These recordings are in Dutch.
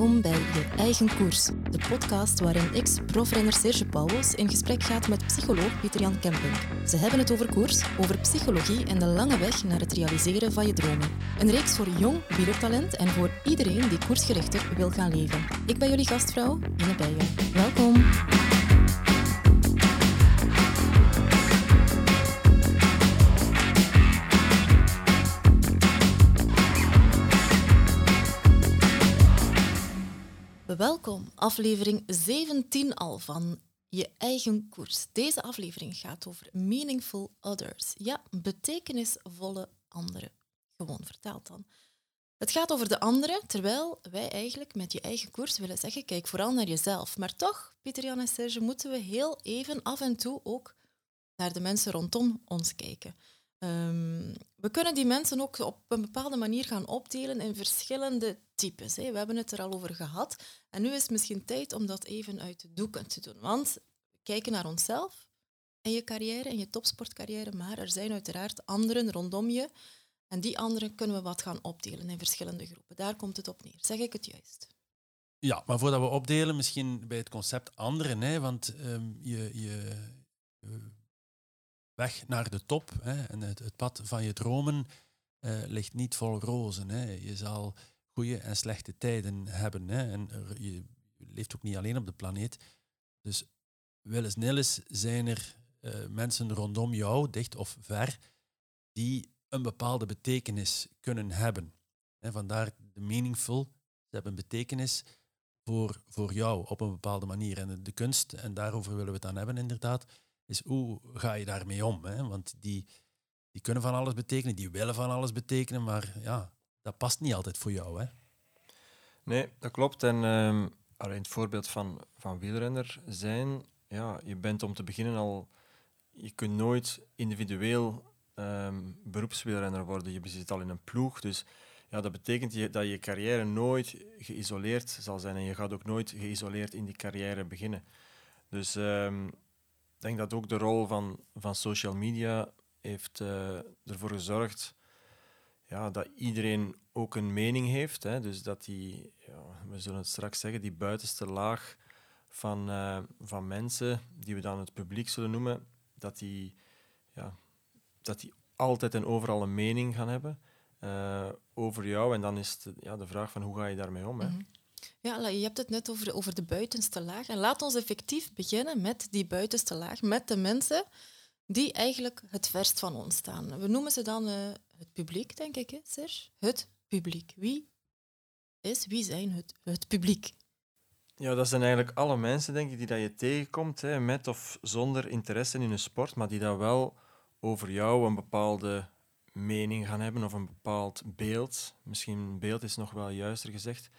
Welkom bij Je Eigen Koers, de podcast waarin ex-profrenner Serge Pauwels in gesprek gaat met psycholoog Pieter-Jan Kemping. Ze hebben het over koers, over psychologie en de lange weg naar het realiseren van je dromen. Een reeks voor jong wielertalent en voor iedereen die koersgerichter wil gaan leven. Ik ben jullie gastvrouw, Ine Bijen. Welkom. Welkom, aflevering 17 al van Je eigen koers. Deze aflevering gaat over meaningful others. Ja, betekenisvolle anderen. Gewoon vertaald dan. Het gaat over de anderen, terwijl wij eigenlijk met je eigen koers willen zeggen, kijk vooral naar jezelf. Maar toch, Pieter, Jan en Serge, moeten we heel even af en toe ook naar de mensen rondom ons kijken. Um, we kunnen die mensen ook op een bepaalde manier gaan opdelen in verschillende types. Hè. We hebben het er al over gehad. En nu is het misschien tijd om dat even uit de doeken te doen. Want we kijken naar onszelf en je carrière, en je topsportcarrière, maar er zijn uiteraard anderen rondom je. En die anderen kunnen we wat gaan opdelen in verschillende groepen. Daar komt het op neer. Zeg ik het juist? Ja, maar voordat we opdelen, misschien bij het concept anderen. Hè, want um, je, je, weg naar de top hè, en het, het, pad van je dromen uh, ligt niet vol rozen. Hè. Je zal goede en slechte tijden hebben. Hè. En je leeft ook niet alleen op de planeet. Dus willens nillens zijn er uh, mensen rondom jou, dicht of ver, die een bepaalde betekenis kunnen hebben. Hè, vandaar de meaningful. Ze hebben betekenis voor, voor jou op een bepaalde manier. En de kunst, en daarover willen we het dan hebben inderdaad, is hoe ga je daarmee om? Hè? Want die, die kunnen van alles betekenen, die willen van alles betekenen, maar ja, dat past niet altijd voor jou. Hè? Nee, dat klopt. En um, alleen het voorbeeld van, van wielrenner zijn, ja, je bent om te beginnen al, je kunt nooit individueel um, beroepswielrenner worden. Je zit al in een ploeg, dus ja, dat betekent dat je carrière nooit geïsoleerd zal zijn en je gaat ook nooit geïsoleerd in die carrière beginnen. Dus um, ik denk dat ook de rol van, van social media heeft uh, ervoor gezorgd ja, dat iedereen ook een mening heeft. Hè. Dus dat die, ja, we zullen het straks zeggen, die buitenste laag van, uh, van mensen, die we dan het publiek zullen noemen, dat die, ja, dat die altijd en overal een mening gaan hebben uh, over jou. En dan is het, ja, de vraag van hoe ga je daarmee om. Hè. -hmm. Ja, je hebt het net over, over de buitenste laag. En laat ons effectief beginnen met die buitenste laag, met de mensen die eigenlijk het verst van ons staan. We noemen ze dan uh, het publiek, denk ik, hè, Serge? Het publiek. Wie is, wie zijn het, het publiek? Ja, dat zijn eigenlijk alle mensen, denk ik, die dat je tegenkomt, hè, met of zonder interesse in een sport, maar die dat wel over jou een bepaalde mening gaan hebben of een bepaald beeld. Misschien beeld is nog wel juister gezegd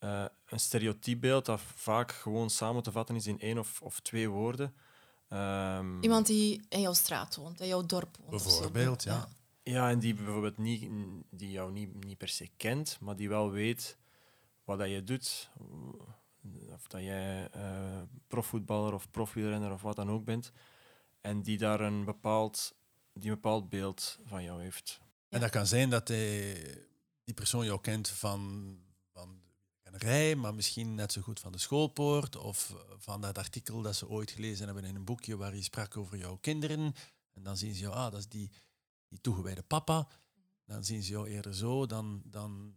uh, een stereotypbeeld dat vaak gewoon samen te vatten is in één of, of twee woorden. Um, Iemand die in jouw straat woont, in jouw dorp woont. Bijvoorbeeld, ja. ja. ja. en die bijvoorbeeld niet, die jou niet, niet per se kent, maar die wel weet wat dat je doet. Of dat jij uh, profvoetballer of profwielrenner of wat dan ook bent. En die daar een bepaald, die een bepaald beeld van jou heeft. En dat kan zijn dat hij, die persoon jou kent van, van rij, maar misschien net zo goed van de schoolpoort of van dat artikel dat ze ooit gelezen hebben in een boekje waar je sprak over jouw kinderen. En dan zien ze jou, ah, dat is die, die toegewijde papa. Dan zien ze jou eerder zo dan, dan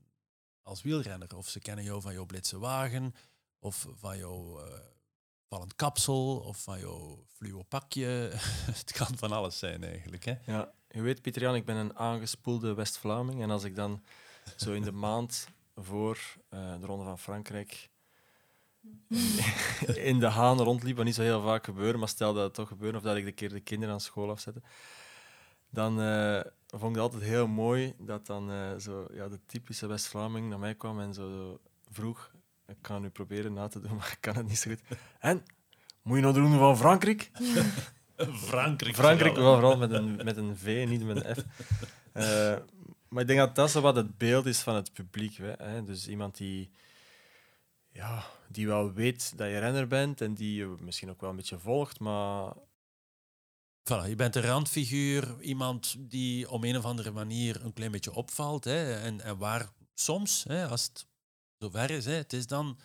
als wielrenner. Of ze kennen jou van jouw blitse wagen, of van jouw uh, vallend kapsel, of van jouw fluo pakje. het kan van alles zijn eigenlijk. Hè? Ja, je weet, Pieter Jan, ik ben een aangespoelde West-Vlaming. En als ik dan zo in de maand voor uh, de Ronde van Frankrijk in de haan rondliep, wat niet zo heel vaak gebeurde, maar stel dat het toch gebeurde, of dat ik de keer de kinderen aan school afzette, dan uh, vond ik het altijd heel mooi dat dan uh, zo, ja, de typische West-Vlaming naar mij kwam en zo vroeg, ik kan nu proberen na te doen, maar ik kan het niet zo goed. En, moet je nog de Ronde van Frankrijk? Frankrijk. Frankrijk, vooral met een, met een V, niet met een F. Maar ik denk dat dat zo wat het beeld is van het publiek. Hè? Dus iemand die, ja, die wel weet dat je renner bent en die je misschien ook wel een beetje volgt, maar... Voilà, je bent een randfiguur, iemand die op een of andere manier een klein beetje opvalt. Hè? En, en waar soms, hè, als het zover is, hè, het is dan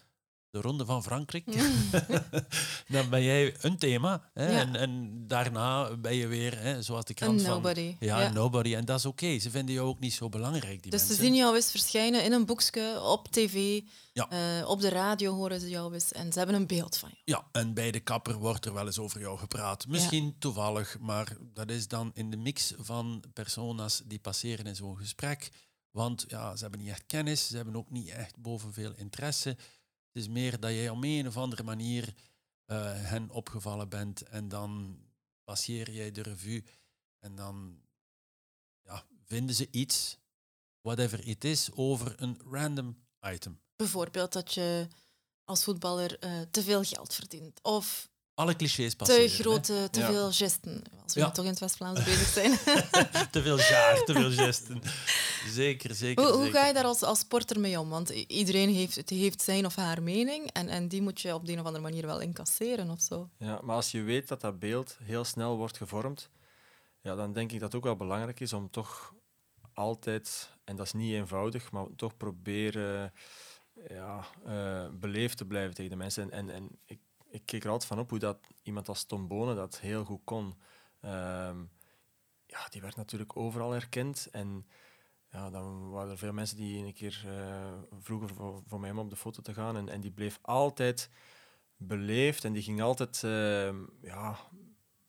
de Ronde van Frankrijk, dan ben jij een thema. Hè, Ja. en, en daarna ben je weer, hè, zoals de krant van... nobody. Ja, Ja. nobody. En dat is oké. Ze vinden jou ook niet zo belangrijk, die Dus ze zien jou eens verschijnen in een boekje, op tv, Ja. eh, op de radio horen ze jou eens en ze hebben een beeld van je. Ja, en bij de kapper wordt er wel eens over jou gepraat. Misschien toevallig, maar dat is dan in de mix van persona's die passeren in zo'n gesprek. Want ja, ze hebben niet echt kennis, ze hebben ook niet echt bovenveel interesse. Het is meer dat jij op een of andere manier eh, hen opgevallen bent en dan passeer jij de revue en dan ja, vinden ze iets, whatever it is, over een random item. Bijvoorbeeld dat je als voetballer eh, te veel geld verdient. Of Alle clichés passeren. te grote, te Ja. veel gesten. Als we Ja. toch in het West-Vlaams bezig zijn. te veel jaar, te veel gesten. Zeker, zeker. hoe, hoe zeker. ga je daar als, als sporter mee om? Want iedereen heeft, het heeft zijn of haar mening en, en die moet je op de een of andere manier wel incasseren of zo. Ja, maar als je weet dat dat beeld heel snel wordt gevormd, ja, dan denk ik dat het ook wel belangrijk is om toch altijd, en dat is niet eenvoudig, maar toch proberen ja, eh, beleefd te blijven tegen de mensen. En, en, en ik keek er altijd van op hoe dat iemand als Tom Bonen dat heel goed kon. Ehm, ja, die werd natuurlijk overal herkend. En ja, dan waren er veel mensen die een keer eh, vroegen voor, mij om op de foto te gaan. En, en die bleef altijd beleefd en die ging altijd ehm, ja,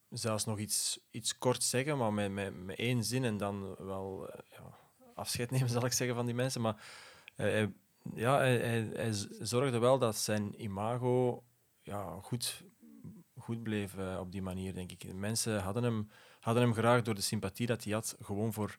zelfs nog iets, iets kort zeggen, maar met, met, met één zin en dan wel eh, ja, afscheid nemen, zal ik zeggen, van die mensen. Maar eh, hij, ja, hij, zorgde wel dat zijn imago ja, goed, goed bleef eh, op die manier, denk ik. Mensen hadden hem, hadden hem graag door de sympathie dat hij had, gewoon voor...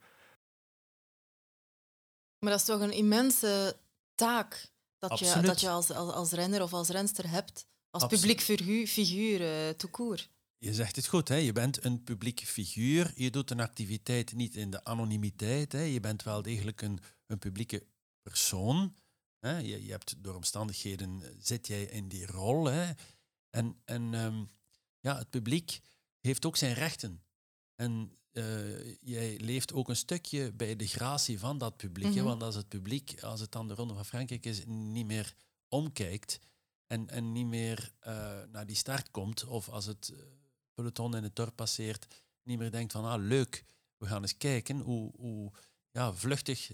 Maar dat is toch een immense taak dat je, dat je als, als, als renner of als renster hebt. Als Absoluut. publiek figuur, figuur eh, tout court. Je zegt het goed, hè? je bent een publiek figuur. Je doet een activiteit niet in de anonimiteit. Hè? Je bent wel degelijk een, een publieke persoon. Hè? Je, je hebt door omstandigheden eh, zit jij in die rol. Hè? En, en ehm, ja, het publiek heeft ook zijn rechten. En eh, jij leeft ook een stukje bij de gratie van dat publiek. hè? Mhm. Want als het publiek, als het dan de Ronde van Frankrijk is, niet meer omkijkt en, en niet meer eh, naar die start komt, of als het peloton in het dorp passeert, niet meer denkt van, ah, leuk, we gaan eens kijken hoe, hoe ja, vluchtig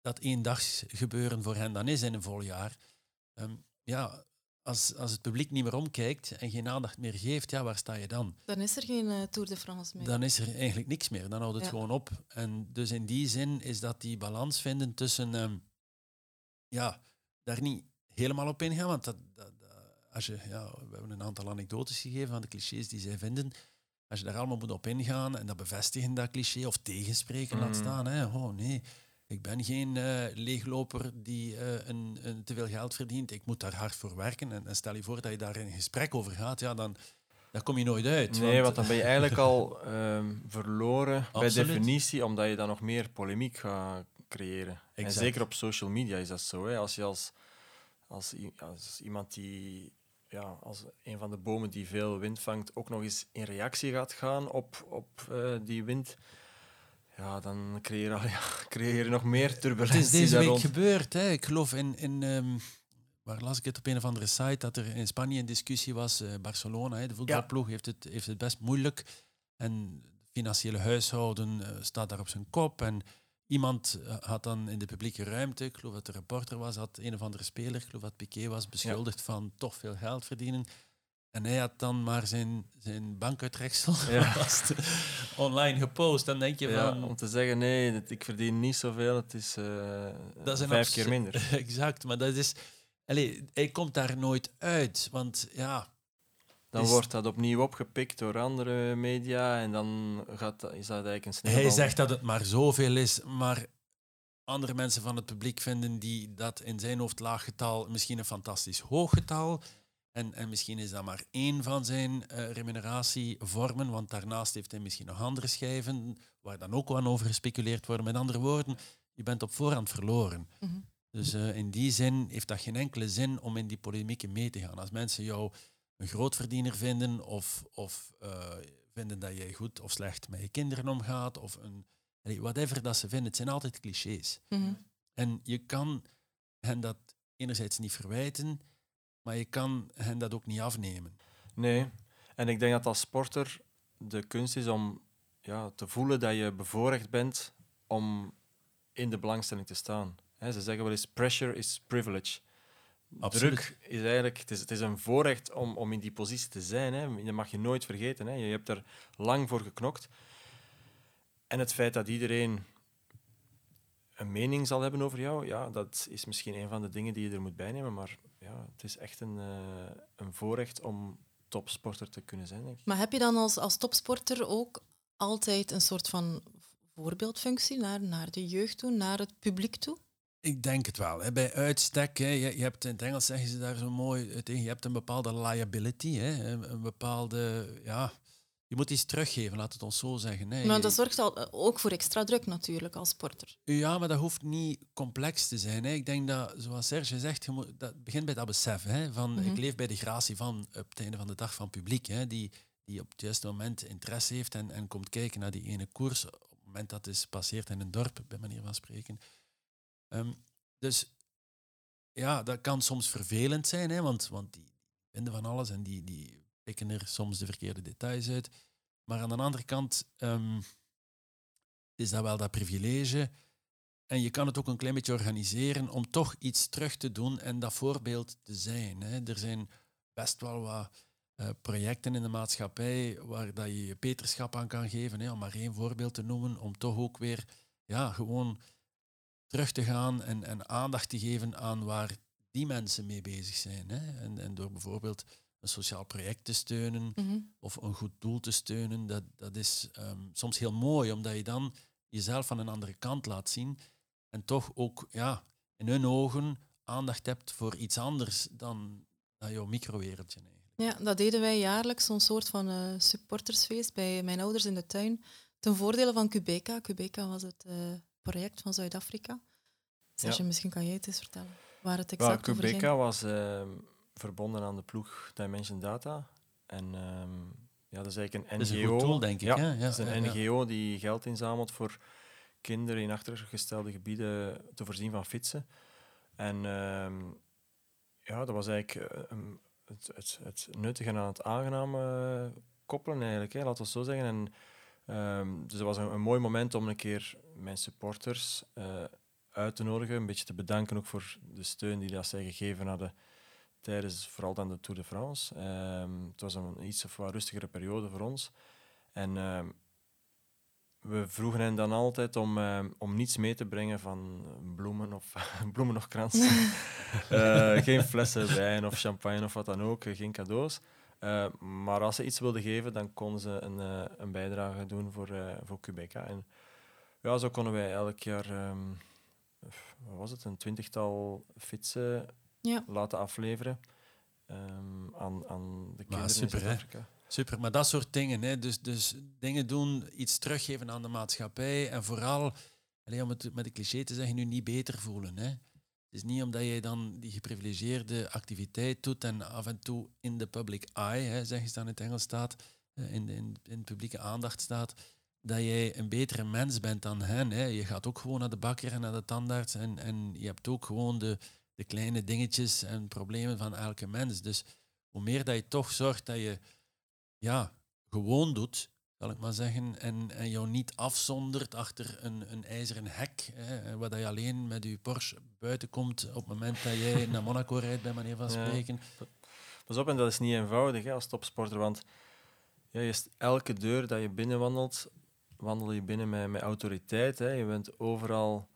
dat eendags gebeuren voor hen dan is in een vol jaar. Ehm, ja, als, als het publiek niet meer omkijkt en geen aandacht meer geeft, ja, waar sta je dan? Dan is er geen eh, Tour de France meer. Dan is er eigenlijk niks meer. Dan houdt het Ja. gewoon op. En dus in die zin is dat die balans vinden tussen, ehm, ja, daar niet helemaal op ingaan, want dat, dat, dat- als je, ja, we hebben een aantal anekdotes gegeven van de clichés die zij vinden. Als je daar allemaal moet op ingaan en dat bevestigen, dat cliché, of tegenspreken laat Mm. staan. Hè. Oh nee, ik ben geen eh, leegloper die eh, een, een te veel geld verdient. Ik moet daar hard voor werken. En, en stel je voor dat je daar in gesprek over gaat, ja, dan, dan kom je nooit uit. Nee, want dan ben je eigenlijk al ehm, verloren bij definitie, omdat je dan nog meer polemiek gaat creëren. En zeker op social media is dat zo. Hè. Als je als, als, als iemand die, ja, als een van de bomen die veel wind vangt, ook nog eens in reactie gaat gaan op, op eh, die wind, ja, dan creëer je, ja, creëer je nog meer Het turbulentie is deze daar week rond. gebeurd. Hè. Ik geloof in, in ehm, waar las ik het op een of andere site, dat er in Spanje een discussie was. eh, Barcelona, hè, de voetbalploeg, heeft, het, heeft het best moeilijk. En het financiële huishouden eh, staat daar op zijn kop. En iemand eh, had dan in de publieke ruimte, ik geloof dat de reporter was, had een of andere speler, ik geloof dat Piqué was, beschuldigd van toch veel geld verdienen. En hij had dan maar zijn, zijn bankuitreksel Ja. vast online gepost. Dan denk je Ja, van... om te zeggen, nee, ik verdien niet zoveel, het is, eh, Dat is vijf keer minder. Exact, maar dat is... Allee, hij komt daar nooit uit, want ja... Dan Is- wordt dat opnieuw opgepikt door andere media en dan gaat, is dat eigenlijk een sneeuwbal. Hij zegt dat het maar zoveel is, maar andere mensen van het publiek vinden die dat in zijn hoofd laag getal misschien een fantastisch hoog getal. En, en misschien is dat maar één van zijn eh, remuneratievormen, want daarnaast heeft hij misschien nog andere schijven waar dan ook wel over gespeculeerd wordt. Met andere woorden, je bent op voorhand verloren. Mhm. Dus eh, in die zin heeft dat geen enkele zin om in die polemieken mee te gaan. Als mensen jou een grootverdiener vinden of, of eh, vinden dat jij goed of slecht met je kinderen omgaat, of een, whatever dat ze vinden, het zijn altijd clichés. Mhm. En je kan hen dat enerzijds niet verwijten, maar je kan hen dat ook niet afnemen. Nee, en ik denk dat als sporter de kunst is om ja, te voelen dat je bevoorrecht bent om in de belangstelling te staan. Ze zeggen wel eens, pressure is privilege. Absoluut. Druk is eigenlijk, het is, het is een voorrecht om, om in die positie te zijn. Hè. Dat mag je nooit vergeten. Hè. Je hebt er lang voor geknokt. En het feit dat iedereen een mening zal hebben over jou, ja, dat is misschien een van de dingen die je er moet bijnemen. Maar ja, het is echt een, uh, een voorrecht om topsporter te kunnen zijn. Denk ik. Maar heb je dan als, als topsporter ook altijd een soort van voorbeeldfunctie naar, naar de jeugd toe, naar het publiek toe? Ik denk het wel. Hè. Bij uitstek, hè, je, je, hebt in het Engels zeggen ze daar zo mooi tegen, je hebt een bepaalde liability, hè, een, een bepaalde, ja, je moet iets teruggeven, laat het ons zo zeggen. Hè. Maar dat zorgt al, ook voor extra druk natuurlijk als sporter. Ja, maar dat hoeft niet complex te zijn. Hè. Ik denk dat, zoals Serge zegt, je moet, dat begint bij dat besef. Hè, van, Ik leef bij de gratie van op het einde van de dag van publiek, hè, die, die op het juiste moment interesse heeft en, en komt kijken naar die ene koers op het moment dat het is passeert in een dorp, bij manier van spreken. Um, dus ja, dat kan soms vervelend zijn, hè, want, want die vinden van alles en die, die pikken er soms de verkeerde details uit. Maar aan de andere kant um, is dat wel dat privilege. En je kan het ook een klein beetje organiseren om toch iets terug te doen en dat voorbeeld te zijn. Hè. Er zijn best wel wat uh, projecten in de maatschappij waar dat je je peterschap aan kan geven, hè, om maar één voorbeeld te noemen, om toch ook weer ja, gewoon terug te gaan en, en aandacht te geven aan waar die mensen mee bezig zijn. Hè. En, en door bijvoorbeeld een sociaal project te steunen Mhm. of een goed doel te steunen, dat, dat is ehm, soms heel mooi, omdat je dan jezelf van een andere kant laat zien en toch ook ja, in hun ogen aandacht hebt voor iets anders dan, dan jouw microwereldje. Eigenlijk. Ja, dat deden wij jaarlijks, zo'n soort van eh, supportersfeest bij mijn ouders in de tuin, ten voordele van Cubeka. Cubeka was het eh, project van Zuid-Afrika. Serge, misschien kan jij het eens vertellen waar het exact Well, over ging. Was ehm, verbonden aan de ploeg Dimension Data. En ehm, ja, dat is eigenlijk een Dat NGO. is een goed doel, denk ik. Ja? Ja, dat is een ja. NGO die geld inzamelt voor kinderen in achtergestelde gebieden te voorzien van fietsen. En ehm, ja, dat was eigenlijk eh, het, het, het nuttige aan het aangename koppelen, eigenlijk, hè, laten we het zo zeggen. En, ehm, dus dat was een, een mooi moment om een keer mijn supporters eh, uit te nodigen, een beetje te bedanken ook voor de steun die dat zij gegeven hadden tijdens vooral dan de Tour de France. Ehm, het was een iets of wat rustigere periode voor ons. En ehm, we vroegen hen dan altijd om, ehm, om niets mee te brengen van bloemen of, bloemen of kransen. Eh, geen flessen wijn of champagne of wat dan ook, eh, geen cadeaus. Eh, maar als ze iets wilden geven, dan konden ze een, een bijdrage doen voor, voor Quebeca. En ja, zo konden wij elk jaar, wat was het, een twintigtal fietsen Ja. laten afleveren ehm, aan, aan de kinderen super, in hè? Zuid-Afrika. Super, maar dat soort dingen. Hè. Dus, dus dingen doen, iets teruggeven aan de maatschappij en vooral, alleen om het met een cliché te zeggen, nu niet beter voelen. Hè. Het is niet omdat je dan die geprivilegeerde activiteit doet en af en toe in de public eye, hè, zeggen ze dan in het Engels staat, eh, in, in, in publieke aandacht staat, dat jij een betere mens bent dan hen. Hè. Je gaat ook gewoon naar de bakker en naar de tandarts en, en je hebt ook gewoon de, de kleine dingetjes en problemen van elke mens. Dus hoe meer dat je toch zorgt dat je ja, gewoon doet, zal ik maar zeggen, en, en jou niet afzondert achter een, een ijzeren hek, hè, waar dat je alleen met je Porsche buiten komt op het moment dat jij naar Monaco rijdt, bij manier van Ja. spreken. Pas op, en dat is niet eenvoudig hè, als topsporter, want ja, je elke deur dat je binnenwandelt, wandel je binnen met, met autoriteit. Hè. Je bent overal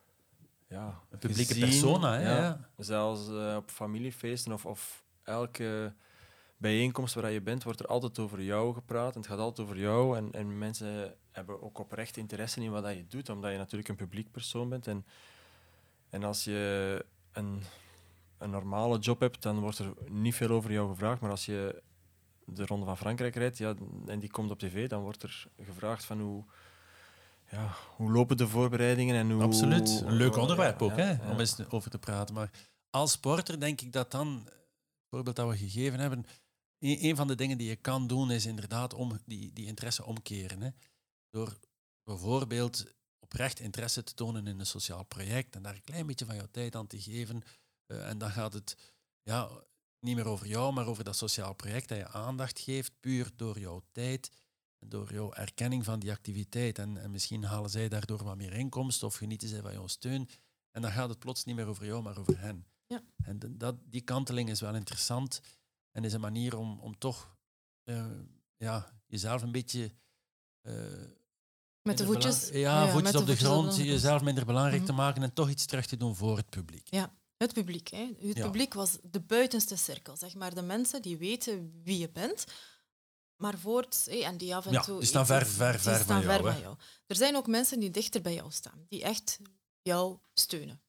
ja, Een publieke gezien, persona, hè, ja. Zelfs eh, op familiefeesten of, of elke bijeenkomst waar je bent, wordt er altijd over jou gepraat. En het gaat altijd over jou. En, en mensen hebben ook oprecht interesse in wat dat je doet, omdat je natuurlijk een publiek persoon bent. En, en als je een, een normale job hebt, dan wordt er niet veel over jou gevraagd. Maar als je de Ronde van Frankrijk rijdt ja, en die komt op tv, dan wordt er gevraagd van hoe, ja, hoe lopen de voorbereidingen en hoe... Absoluut. Een leuk onderwerp ook, hè, om eens over te praten. Maar als sporter denk ik dat dan, het voorbeeld dat we gegeven hebben, een, een van de dingen die je kan doen is inderdaad om die, die interesse omkeren. Hè. Door bijvoorbeeld oprecht interesse te tonen in een sociaal project en daar een klein beetje van jouw tijd aan te geven. Eh, en dan gaat het ja, niet meer over jou, maar over dat sociaal project dat je aandacht geeft, puur door jouw tijd, door jouw erkenning van die activiteit. En, en misschien halen zij daardoor wat meer inkomsten of genieten zij van jouw steun. En dan gaat het plots niet meer over jou, maar over hen. Ja. En de- dat, die kanteling is wel interessant en is een manier om, om toch eh, ja, jezelf een beetje... eh, Met de voetjes. Ja, Ja, voetjes op de grond, grond. jezelf minder belangrijk te Mhm. maken en toch iets terug te doen voor het publiek. Het publiek. Hè. Het Ja. publiek was de buitenste cirkel, zeg maar. De mensen die weten wie je bent, maar voort, en die af en Ja, toe... die staan ver, ver, ver van staan jou, ver van jou. Er zijn ook mensen die dichter bij jou staan, die echt jou steunen.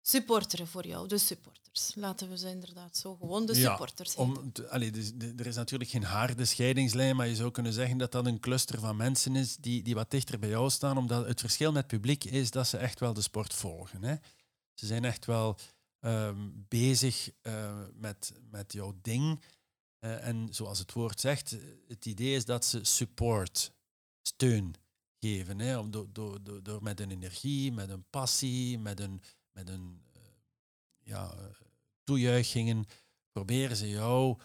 Supporteren voor jou, de supporters. Laten we ze inderdaad zo gewoon de Ja, supporters heten. Om, allee, dus er is natuurlijk geen harde scheidingslijn, maar je zou kunnen zeggen dat dat een cluster van mensen is die, die wat dichter bij jou staan. Omdat het verschil met het publiek is dat ze echt wel de sport volgen. Hè. Ze zijn echt wel ehm, bezig eh, met, met jouw ding. Eh, en zoals het woord zegt, eh, het idee is dat ze support, steun geven. Hè, om door, door, door, door met een energie, met een passie, met een, met een eh, ja, toejuichingen, proberen ze jou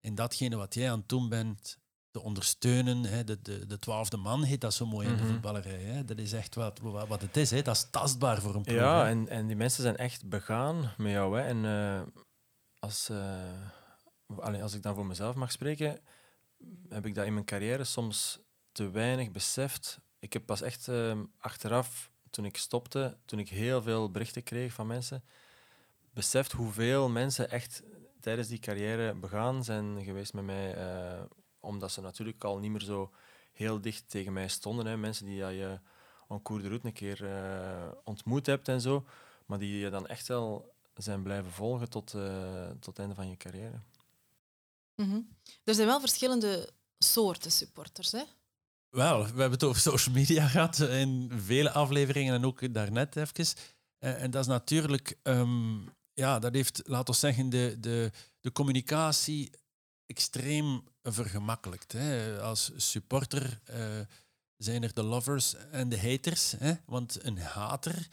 in datgene wat jij aan het doen bent te ondersteunen. Hè. De, de, de twaalfde man heet dat zo mooi in de Mhm. voetballerij. Hè. Dat is echt wat, wat, wat het is. Hè. Dat is tastbaar voor een ploeg. Ja, en, en die mensen zijn echt begaan met jou. Hè. En als, allee, als ik dan voor mezelf mag spreken, heb ik dat in mijn carrière soms te weinig beseft. Ik heb pas echt eh, achteraf, toen ik stopte, toen ik heel veel berichten kreeg van mensen, beseft hoeveel mensen echt tijdens die carrière begaan zijn geweest met mij. eh, omdat ze natuurlijk al niet meer zo heel dicht tegen mij stonden. Hè. Mensen die je en cours de route een keer eh, ontmoet hebt en zo, maar die je dan echt wel zijn blijven volgen tot, eh, tot het einde van je carrière. Mhm. Er zijn wel verschillende soorten supporters. Hè? Wel, we hebben het over social media gehad in vele afleveringen en ook daarnet even. Eh, en dat is natuurlijk, ehm, ja, dat heeft, laten we zeggen, de, de, de communicatie extreem vergemakkelijkt. Hè. Als supporter eh, zijn er de lovers en de haters. Hè. Want een hater,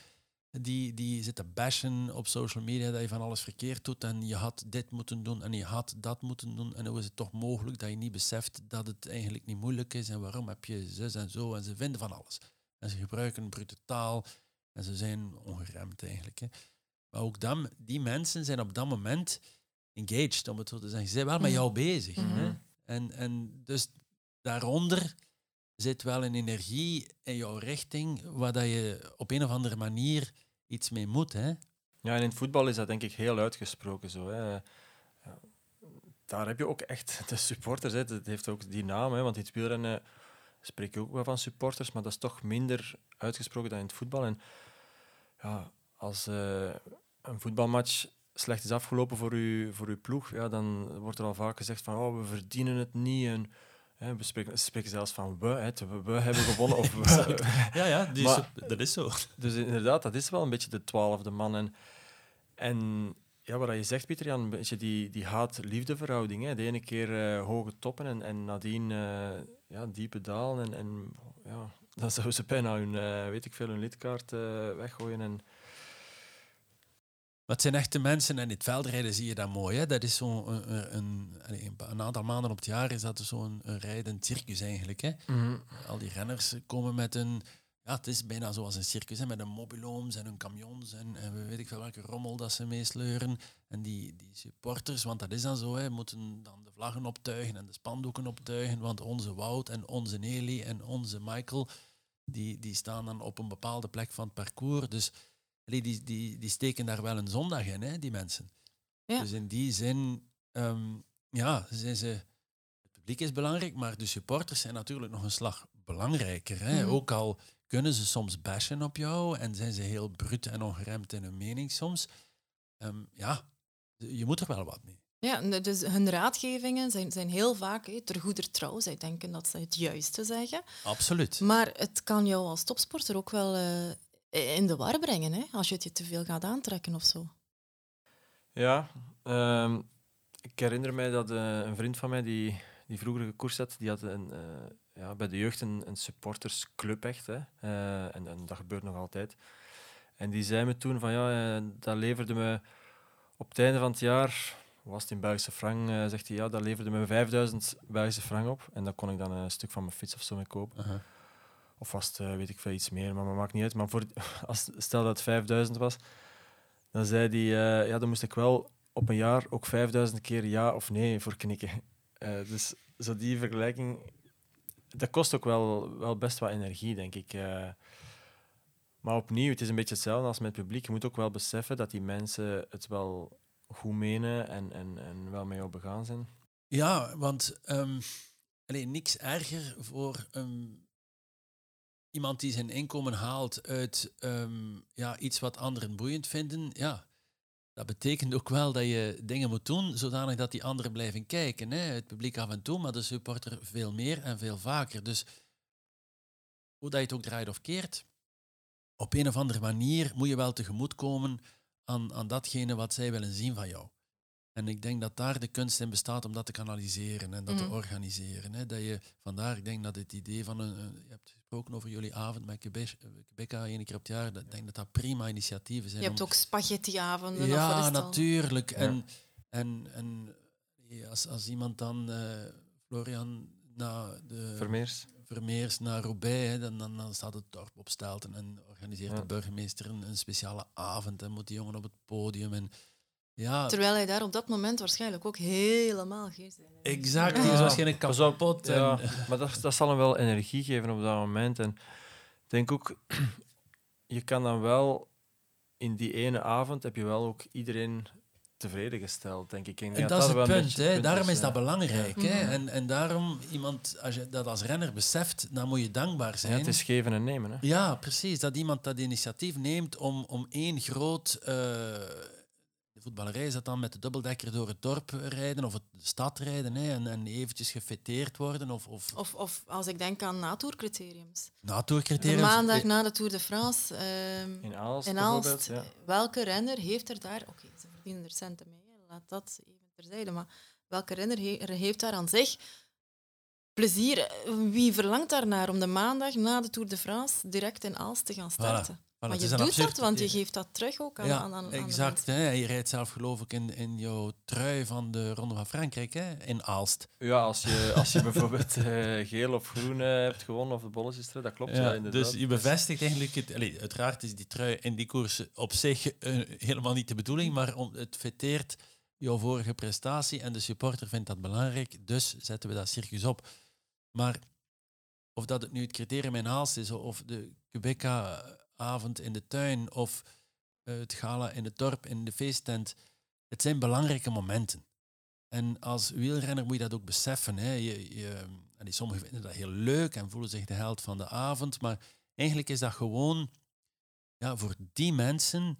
die, die zit te bashen op social media dat je van alles verkeerd doet en je had dit moeten doen en je had dat moeten doen en hoe is het toch mogelijk dat je niet beseft dat het eigenlijk niet moeilijk is en waarom heb je zus en zo en ze vinden van alles. En ze gebruiken brute taal en ze zijn ongeremd eigenlijk. Hè. Maar ook dan, die mensen zijn op dat moment engaged, om het zo te zeggen. Ze zijn wel met Mhm. jou bezig. Hè. Mhm. En, en dus daaronder zit wel een energie in jouw richting waar dat je op een of andere manier iets mee moet. Hè. Ja, en in het voetbal is dat denk ik heel uitgesproken zo. Hè. Ja, daar heb je ook echt de supporters. Het heeft ook die naam, hè, want in het wielrennen spreek je ook wel van supporters, maar dat is toch minder uitgesproken dan in het voetbal. En ja, als eh, een voetbalmatch slecht is afgelopen voor uw, voor uw ploeg, ja, dan wordt er al vaak gezegd van oh, we verdienen het niet. En, hè, we spreken, ze spreken zelfs van we, hè, we, we hebben gewonnen. Of we, Ja, ja die Maar- dat is zo. dus inderdaad, dat is wel een beetje de twaalfde man. En, en ja, wat je zegt, Pieter Jan, een beetje die, die haat-liefde verhouding. Hè. De ene keer eh, hoge toppen en, en nadien eh, ja, diepe dalen. En, en ja, dan zouden ze bijna hun, eh, weet ik veel, hun lidkaart weggooien. En, Maar het zijn echte mensen en in het veldrijden zie je dat mooi. Hè? Dat is zo'n een, een, een, een een aantal maanden op het jaar is dat zo'n een rijdend circus eigenlijk. Hè? Al die renners komen met een... Ja, het is bijna zoals een circus, hè, met een mobilooms en hun camions en, en weet ik veel welke rommel dat ze meesleuren. En die, die supporters, want dat is dan zo, hè, moeten dan de vlaggen optuigen en de spandoeken optuigen, want onze Wout en onze Nelly en onze Michael, die, die staan dan op een bepaalde plek van het parcours. Dus die, die, die steken daar wel een zondag in, hè, die mensen. Ja. Dus in die zin, ehm, ja, zijn ze... Het publiek is belangrijk, maar de supporters zijn natuurlijk nog een slag belangrijker. Hè? Mhm. Ook al kunnen ze soms bashen op jou en zijn ze heel bruut en ongeremd in hun mening soms. Ehm, ja, je moet er wel wat mee. Ja, dus hun raadgevingen zijn, zijn heel vaak ter goeder trouw. Zij denken dat ze het juiste zeggen. Absoluut. Maar het kan jou als topsporter ook wel eh, in de war brengen, hè, als je het je te veel gaat aantrekken of zo. ja, ehm, ik herinner mij dat eh, een vriend van mij die, die vroeger gekoerst had, die had een, eh, ja, bij de jeugd een, een supportersclub echt. Hè. Eh, en, en dat gebeurt nog altijd. En die zei me toen van ja, eh, dat leverde me op het einde van het jaar was het in Belgische frank, eh, zegt hij, ja, dat leverde me 5000 Belgische frank op. En daar kon ik dan een stuk van mijn fiets of zo mee kopen. Of was het, eh, weet ik veel, iets meer, maar dat maakt niet uit. Maar voor, als, stel dat het 5000 was, dan zei hij, eh, ja, dan moest ik wel op een jaar ook 5000 keer ja of nee voor knikken. Eh, dus zo die vergelijking, dat kost ook wel, wel best wat energie, denk ik. maar opnieuw, het is een beetje hetzelfde als met het publiek. Je moet ook wel beseffen dat die mensen het wel goed menen en, en, en wel met jou begaan zijn. Ja, want ehm allee, niks erger voor ehm, iemand die zijn inkomen haalt uit ehm, ja, iets wat anderen boeiend vinden. Ja, dat betekent ook wel dat je dingen moet doen zodanig dat die anderen blijven kijken. Hè? Het publiek af en toe, maar de supporter veel meer en veel vaker. Dus hoe dat je het ook draait of keert, op een of andere manier moet je wel tegemoetkomen aan, aan datgene wat zij willen zien van jou. En ik denk dat daar de kunst in bestaat om dat te kanaliseren en dat te organiseren. Hè. Dat je, vandaar, ik denk dat het idee van een, een- je hebt gesproken over jullie avond met Quebec- Quebeca één keer op het jaar, dat, ik denk dat dat prima initiatieven zijn. Je hebt om- ook spaghettiavonden. of wat is ja, natuurlijk. Ja. En, en, en ja, als, als iemand dan, eh, Florian, na de Vermeers. Vermeers naar Roubaix, hè, dan, dan, dan staat het dorp op stelten en organiseert Ja. de burgemeester een, een speciale avond en moet die jongen op het podium. En, ja, Terwijl hij daar op dat moment waarschijnlijk ook helemaal geen zin in heeft. exact. Ja. Die is waarschijnlijk kapot. en- Ja, maar dat, dat zal hem wel energie geven op dat moment. En ik denk ook, je kan dan wel in die ene avond heb je wel ook iedereen tevreden gesteld, denk ik. Denk En dat is het punt, daarom is, dat belangrijk. Ja. Hè. Mhm. En, en daarom, iemand, als je dat als renner beseft, dan moet je dankbaar Ja, zijn. het is geven en nemen. Hè. Ja, precies. Dat iemand dat initiatief neemt om, om één groot... eh, voetballerij is dat dan met de dubbeldekker door het dorp rijden of het, de stad rijden hè, en, en eventjes gefeteerd worden of, of Of, of als ik denk aan natourcriteriums. De natuurcriteriums. maandag na de Tour de France In ehm, in Aalst. Ja. welke renner heeft er daar... Oké, ze verdienen er centen mee, laat dat even terzijde. Maar welke renner he- heeft daar aan zich plezier? Wie verlangt daarnaar om de maandag na de Tour de France direct in Aalst te gaan starten? voilà, maar je is doet dat, want je geeft dat terug ook aan, ja, aan, aan, aan de exact. Hè. Je rijdt zelf geloof ik in, in jouw trui van de Ronde van Frankrijk hè, in Aalst. Ja, als je, als je bijvoorbeeld eh, geel of groen eh, hebt gewonnen of de bolletjestrui, dat klopt. Ja, Ja, inderdaad. dus je bevestigt eigenlijk het. allee, uiteraard is die trui in die koers op zich eh, helemaal niet de bedoeling, maar om, het feteert jouw vorige prestatie en de supporter vindt dat belangrijk, dus zetten we dat circus op. Maar of dat het nu het criterium in Aalst is, of de Quebeca-avond in de tuin, of eh, het gala in het dorp, in de feesttent, het zijn belangrijke momenten. En als wielrenner moet je dat ook beseffen. Hè. Je, je, allee, sommigen vinden dat heel leuk en voelen zich de held van de avond, maar eigenlijk is dat gewoon ja, voor die mensen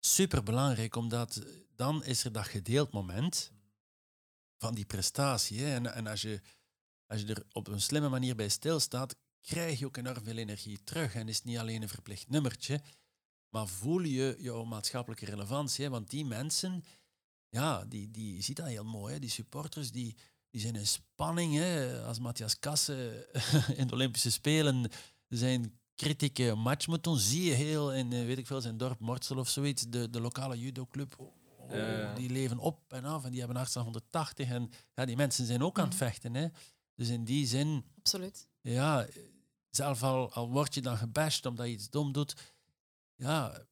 super belangrijk, omdat dan is er dat gedeeld moment van die prestatie. Hè. En, en als, je, als je er op een slimme manier bij stilstaat, krijg je ook enorm veel energie terug. En is het niet alleen een verplicht nummertje, maar voel je jouw maatschappelijke relevantie. Hè. Want die mensen, ja, die, die je ziet dat heel mooi. Hè. Die supporters, die, die zijn in spanning. Hè. Als Matthias Kassen in de Olympische Spelen zijn kritieke match moet doen, zie je heel in, eh, weet ik veel, zijn dorp Mortsel of zoiets, de, de lokale judoclub, oh, oh, die leven op en af en die hebben hartslag 180 en ja, die mensen zijn ook aan het Mhm. vechten. Hè. Dus in die zin, Absoluut. ja, zelf al, al word je dan gebashed omdat je iets dom doet, ja,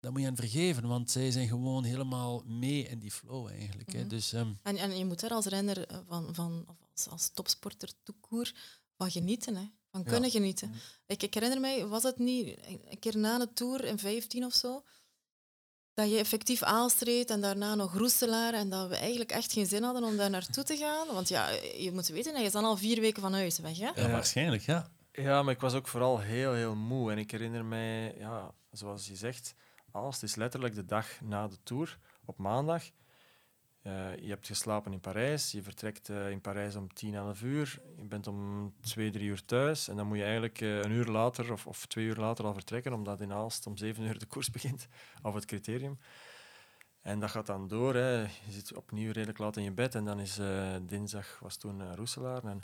dat moet je hen vergeven, want zij zijn gewoon helemaal mee in die flow eigenlijk. Hè. Mhm. Dus ehm, En, en je moet daar als renner eh, van, van of als, als topsporter toekoer van genieten, hè. van Ja. kunnen genieten. Ik, ik herinner mij, was het niet een keer na de Tour in 15 of zo, dat je effectief Aalst reed en daarna nog Roeselaar en dat we eigenlijk echt geen zin hadden om daar naartoe te gaan. Want ja, je moet weten, hij is dan al vier weken van huis weg. Hè? ja, Ja. waarschijnlijk, ja. Ja, maar ik was ook vooral heel, heel moe. En ik herinner mij, ja, zoals je zegt, Aalst is letterlijk de dag na de Tour, op maandag. Eh, je hebt geslapen in Parijs, je vertrekt eh, in Parijs om 10, 11 uur. Je bent om 2, 3 uur thuis. En dan moet je eigenlijk eh, een uur later of, of twee uur later al vertrekken, omdat in Aalst om 7 uur de koers begint, of het criterium. En dat gaat dan door. Hè. Je zit opnieuw redelijk laat in je bed. En dan is dinsdag, was toen Roeselaar. En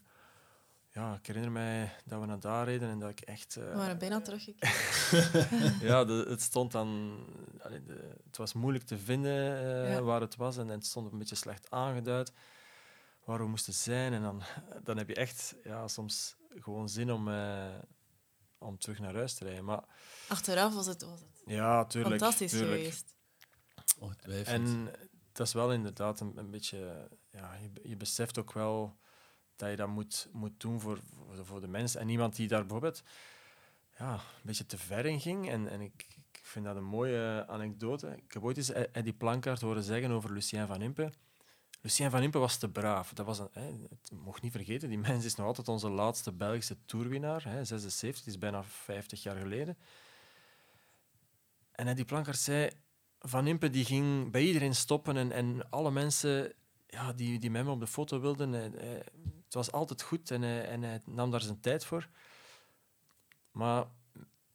ja, ik herinner mij dat we naar daar reden en dat ik echt... We eh, waren bijna teruggekeerd. ja, de- het stond dan... allee, de- het was moeilijk te vinden eh, Ja. waar het was en, het stond een beetje slecht aangeduid waar we moesten zijn. En dan, dan heb je echt ja, soms gewoon zin om, eh, om terug naar huis te rijden. Maar Achteraf was het, was het ja, tuurlijk. fantastisch tuurlijk. geweest. Ongetwijfeld. En dat is wel inderdaad een, een beetje... Ja, je, je beseft ook wel dat je dat moet, moet doen voor, voor, de mensen. En iemand die daar bijvoorbeeld ja, een beetje te ver in ging. En, en ik, ik vind dat een mooie anekdote. Ik heb ooit eens E- Eddie Plankaart horen zeggen over Lucien van Impe. Lucien van Impe was te braaf. Dat was een, hè, mocht niet vergeten, die mens is nog altijd onze laatste Belgische toerwinnaar. Hè, 76, dat is bijna 50 jaar geleden. En Eddie Plankaart zei... Van Impe die ging bij iedereen stoppen en, en alle mensen ja, die, die met op de foto wilden. Het was altijd goed en hij, en hij nam daar zijn tijd voor. Maar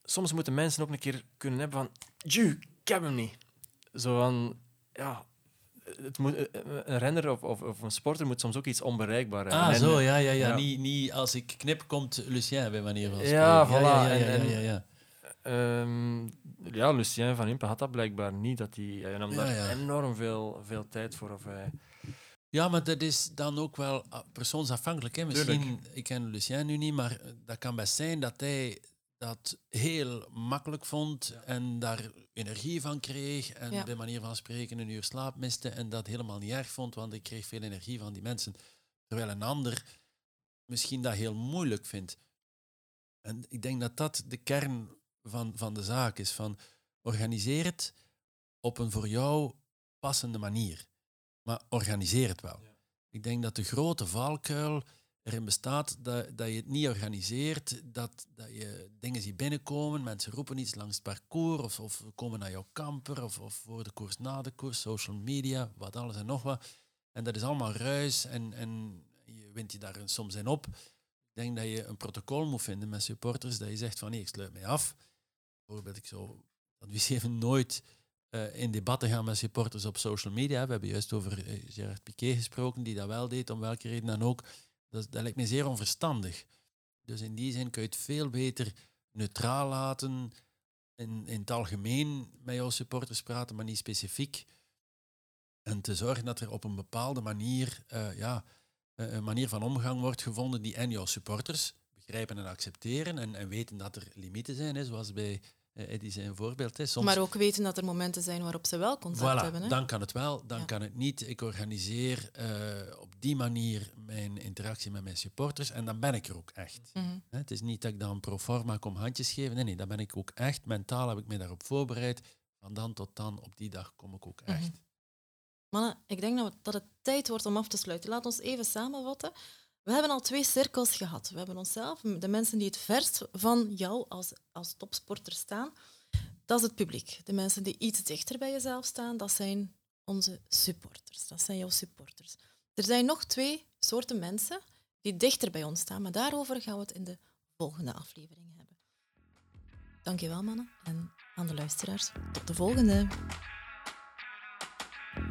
soms moeten mensen ook een keer kunnen hebben van... Ju, ik heb hem niet. Zo van... Ja, het moet, een renner of, of, of een sporter moet soms ook iets onbereikbaar hebben. Ah, En- zo, ja, ja, ja. ja. Niet, niet als ik knip, komt Lucien bij manier van Ja, spreken. voilà. Ja, ja, ja, En- ja, ja, ja. Ehm, ja, Lucien van Impe had dat blijkbaar niet. Dat hij, hij nam Ja, daar ja. enorm veel, veel tijd voor. Of hij, Ja, maar dat is dan ook wel ah, persoonsafhankelijk. Hè. Misschien, Tuurlijk. ik ken Lucien nu niet, maar eh, dat kan best zijn dat hij dat heel makkelijk vond en daar energie van kreeg en Ja. bij manier van spreken een uur slaap miste en dat helemaal niet erg vond, want ik kreeg veel energie van die mensen. Terwijl een ander misschien dat heel moeilijk vindt. En ik denk dat dat de kern van, van de zaak is. Van organiseer het op een voor jou passende manier. Maar organiseer het wel. Ik denk dat de grote valkuil erin bestaat dat, dat je het niet organiseert, dat, dat je dingen ziet binnenkomen, mensen roepen iets langs het parcours of, of komen naar jouw camper of, of voor de koers, na de koers, social media, wat alles en nog wat. En dat is allemaal ruis en, en je wint je daar soms in op. Ik denk dat je een protocol moet vinden met supporters, dat je zegt van nee, ik sluit mij af. Bijvoorbeeld, ik zou adviseren nooit eh, in debatten gaan met supporters op social media. We hebben juist over eh, Gerard Piqué gesproken, die dat wel deed, om welke reden dan ook. Dat, dat lijkt me zeer onverstandig. Dus in die zin kun je het veel beter neutraal laten, in, in het algemeen met jouw supporters praten, maar niet specifiek. En te zorgen dat er op een bepaalde manier, eh, ja, een manier van omgang wordt gevonden die en jouw supporters begrijpen en accepteren en, en weten dat er limieten zijn, hè, zoals bij Eddie zijn voorbeeld is. Soms Maar ook weten dat er momenten zijn waarop ze wel contact Voilà, hebben. Hè? dan kan het wel, dan Ja. kan het niet. Ik organiseer eh, op die manier mijn interactie met mijn supporters en dan ben ik er ook echt. Mhm. Hè, Het is niet dat ik dan pro forma kom handjes geven. Nee, nee, dan ben ik ook echt. Mentaal heb ik me daarop voorbereid. Van dan tot dan, op die dag kom ik ook echt. Mhm. Mannen, ik denk dat het tijd wordt om af te sluiten. Laat ons even samenvatten. We hebben al twee cirkels gehad. We hebben onszelf, de mensen die het verst van jou als, als topsporter staan, dat is het publiek. De mensen die iets dichter bij jezelf staan, dat zijn onze supporters. Dat zijn jouw supporters. Er zijn nog twee soorten mensen die dichter bij ons staan, maar daarover gaan we het in de volgende aflevering hebben. Dankjewel, mannen. En aan de luisteraars, tot de volgende.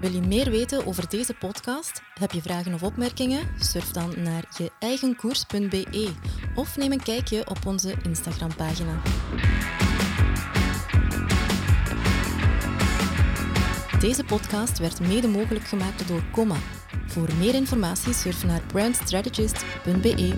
Wil je meer weten over deze podcast? Heb je vragen of opmerkingen? Surf dan naar je eigenkoers.be of neem een kijkje op onze Instagram-pagina. Deze podcast werd mede mogelijk gemaakt door Comma. Voor meer informatie surf naar brandstrategist.be.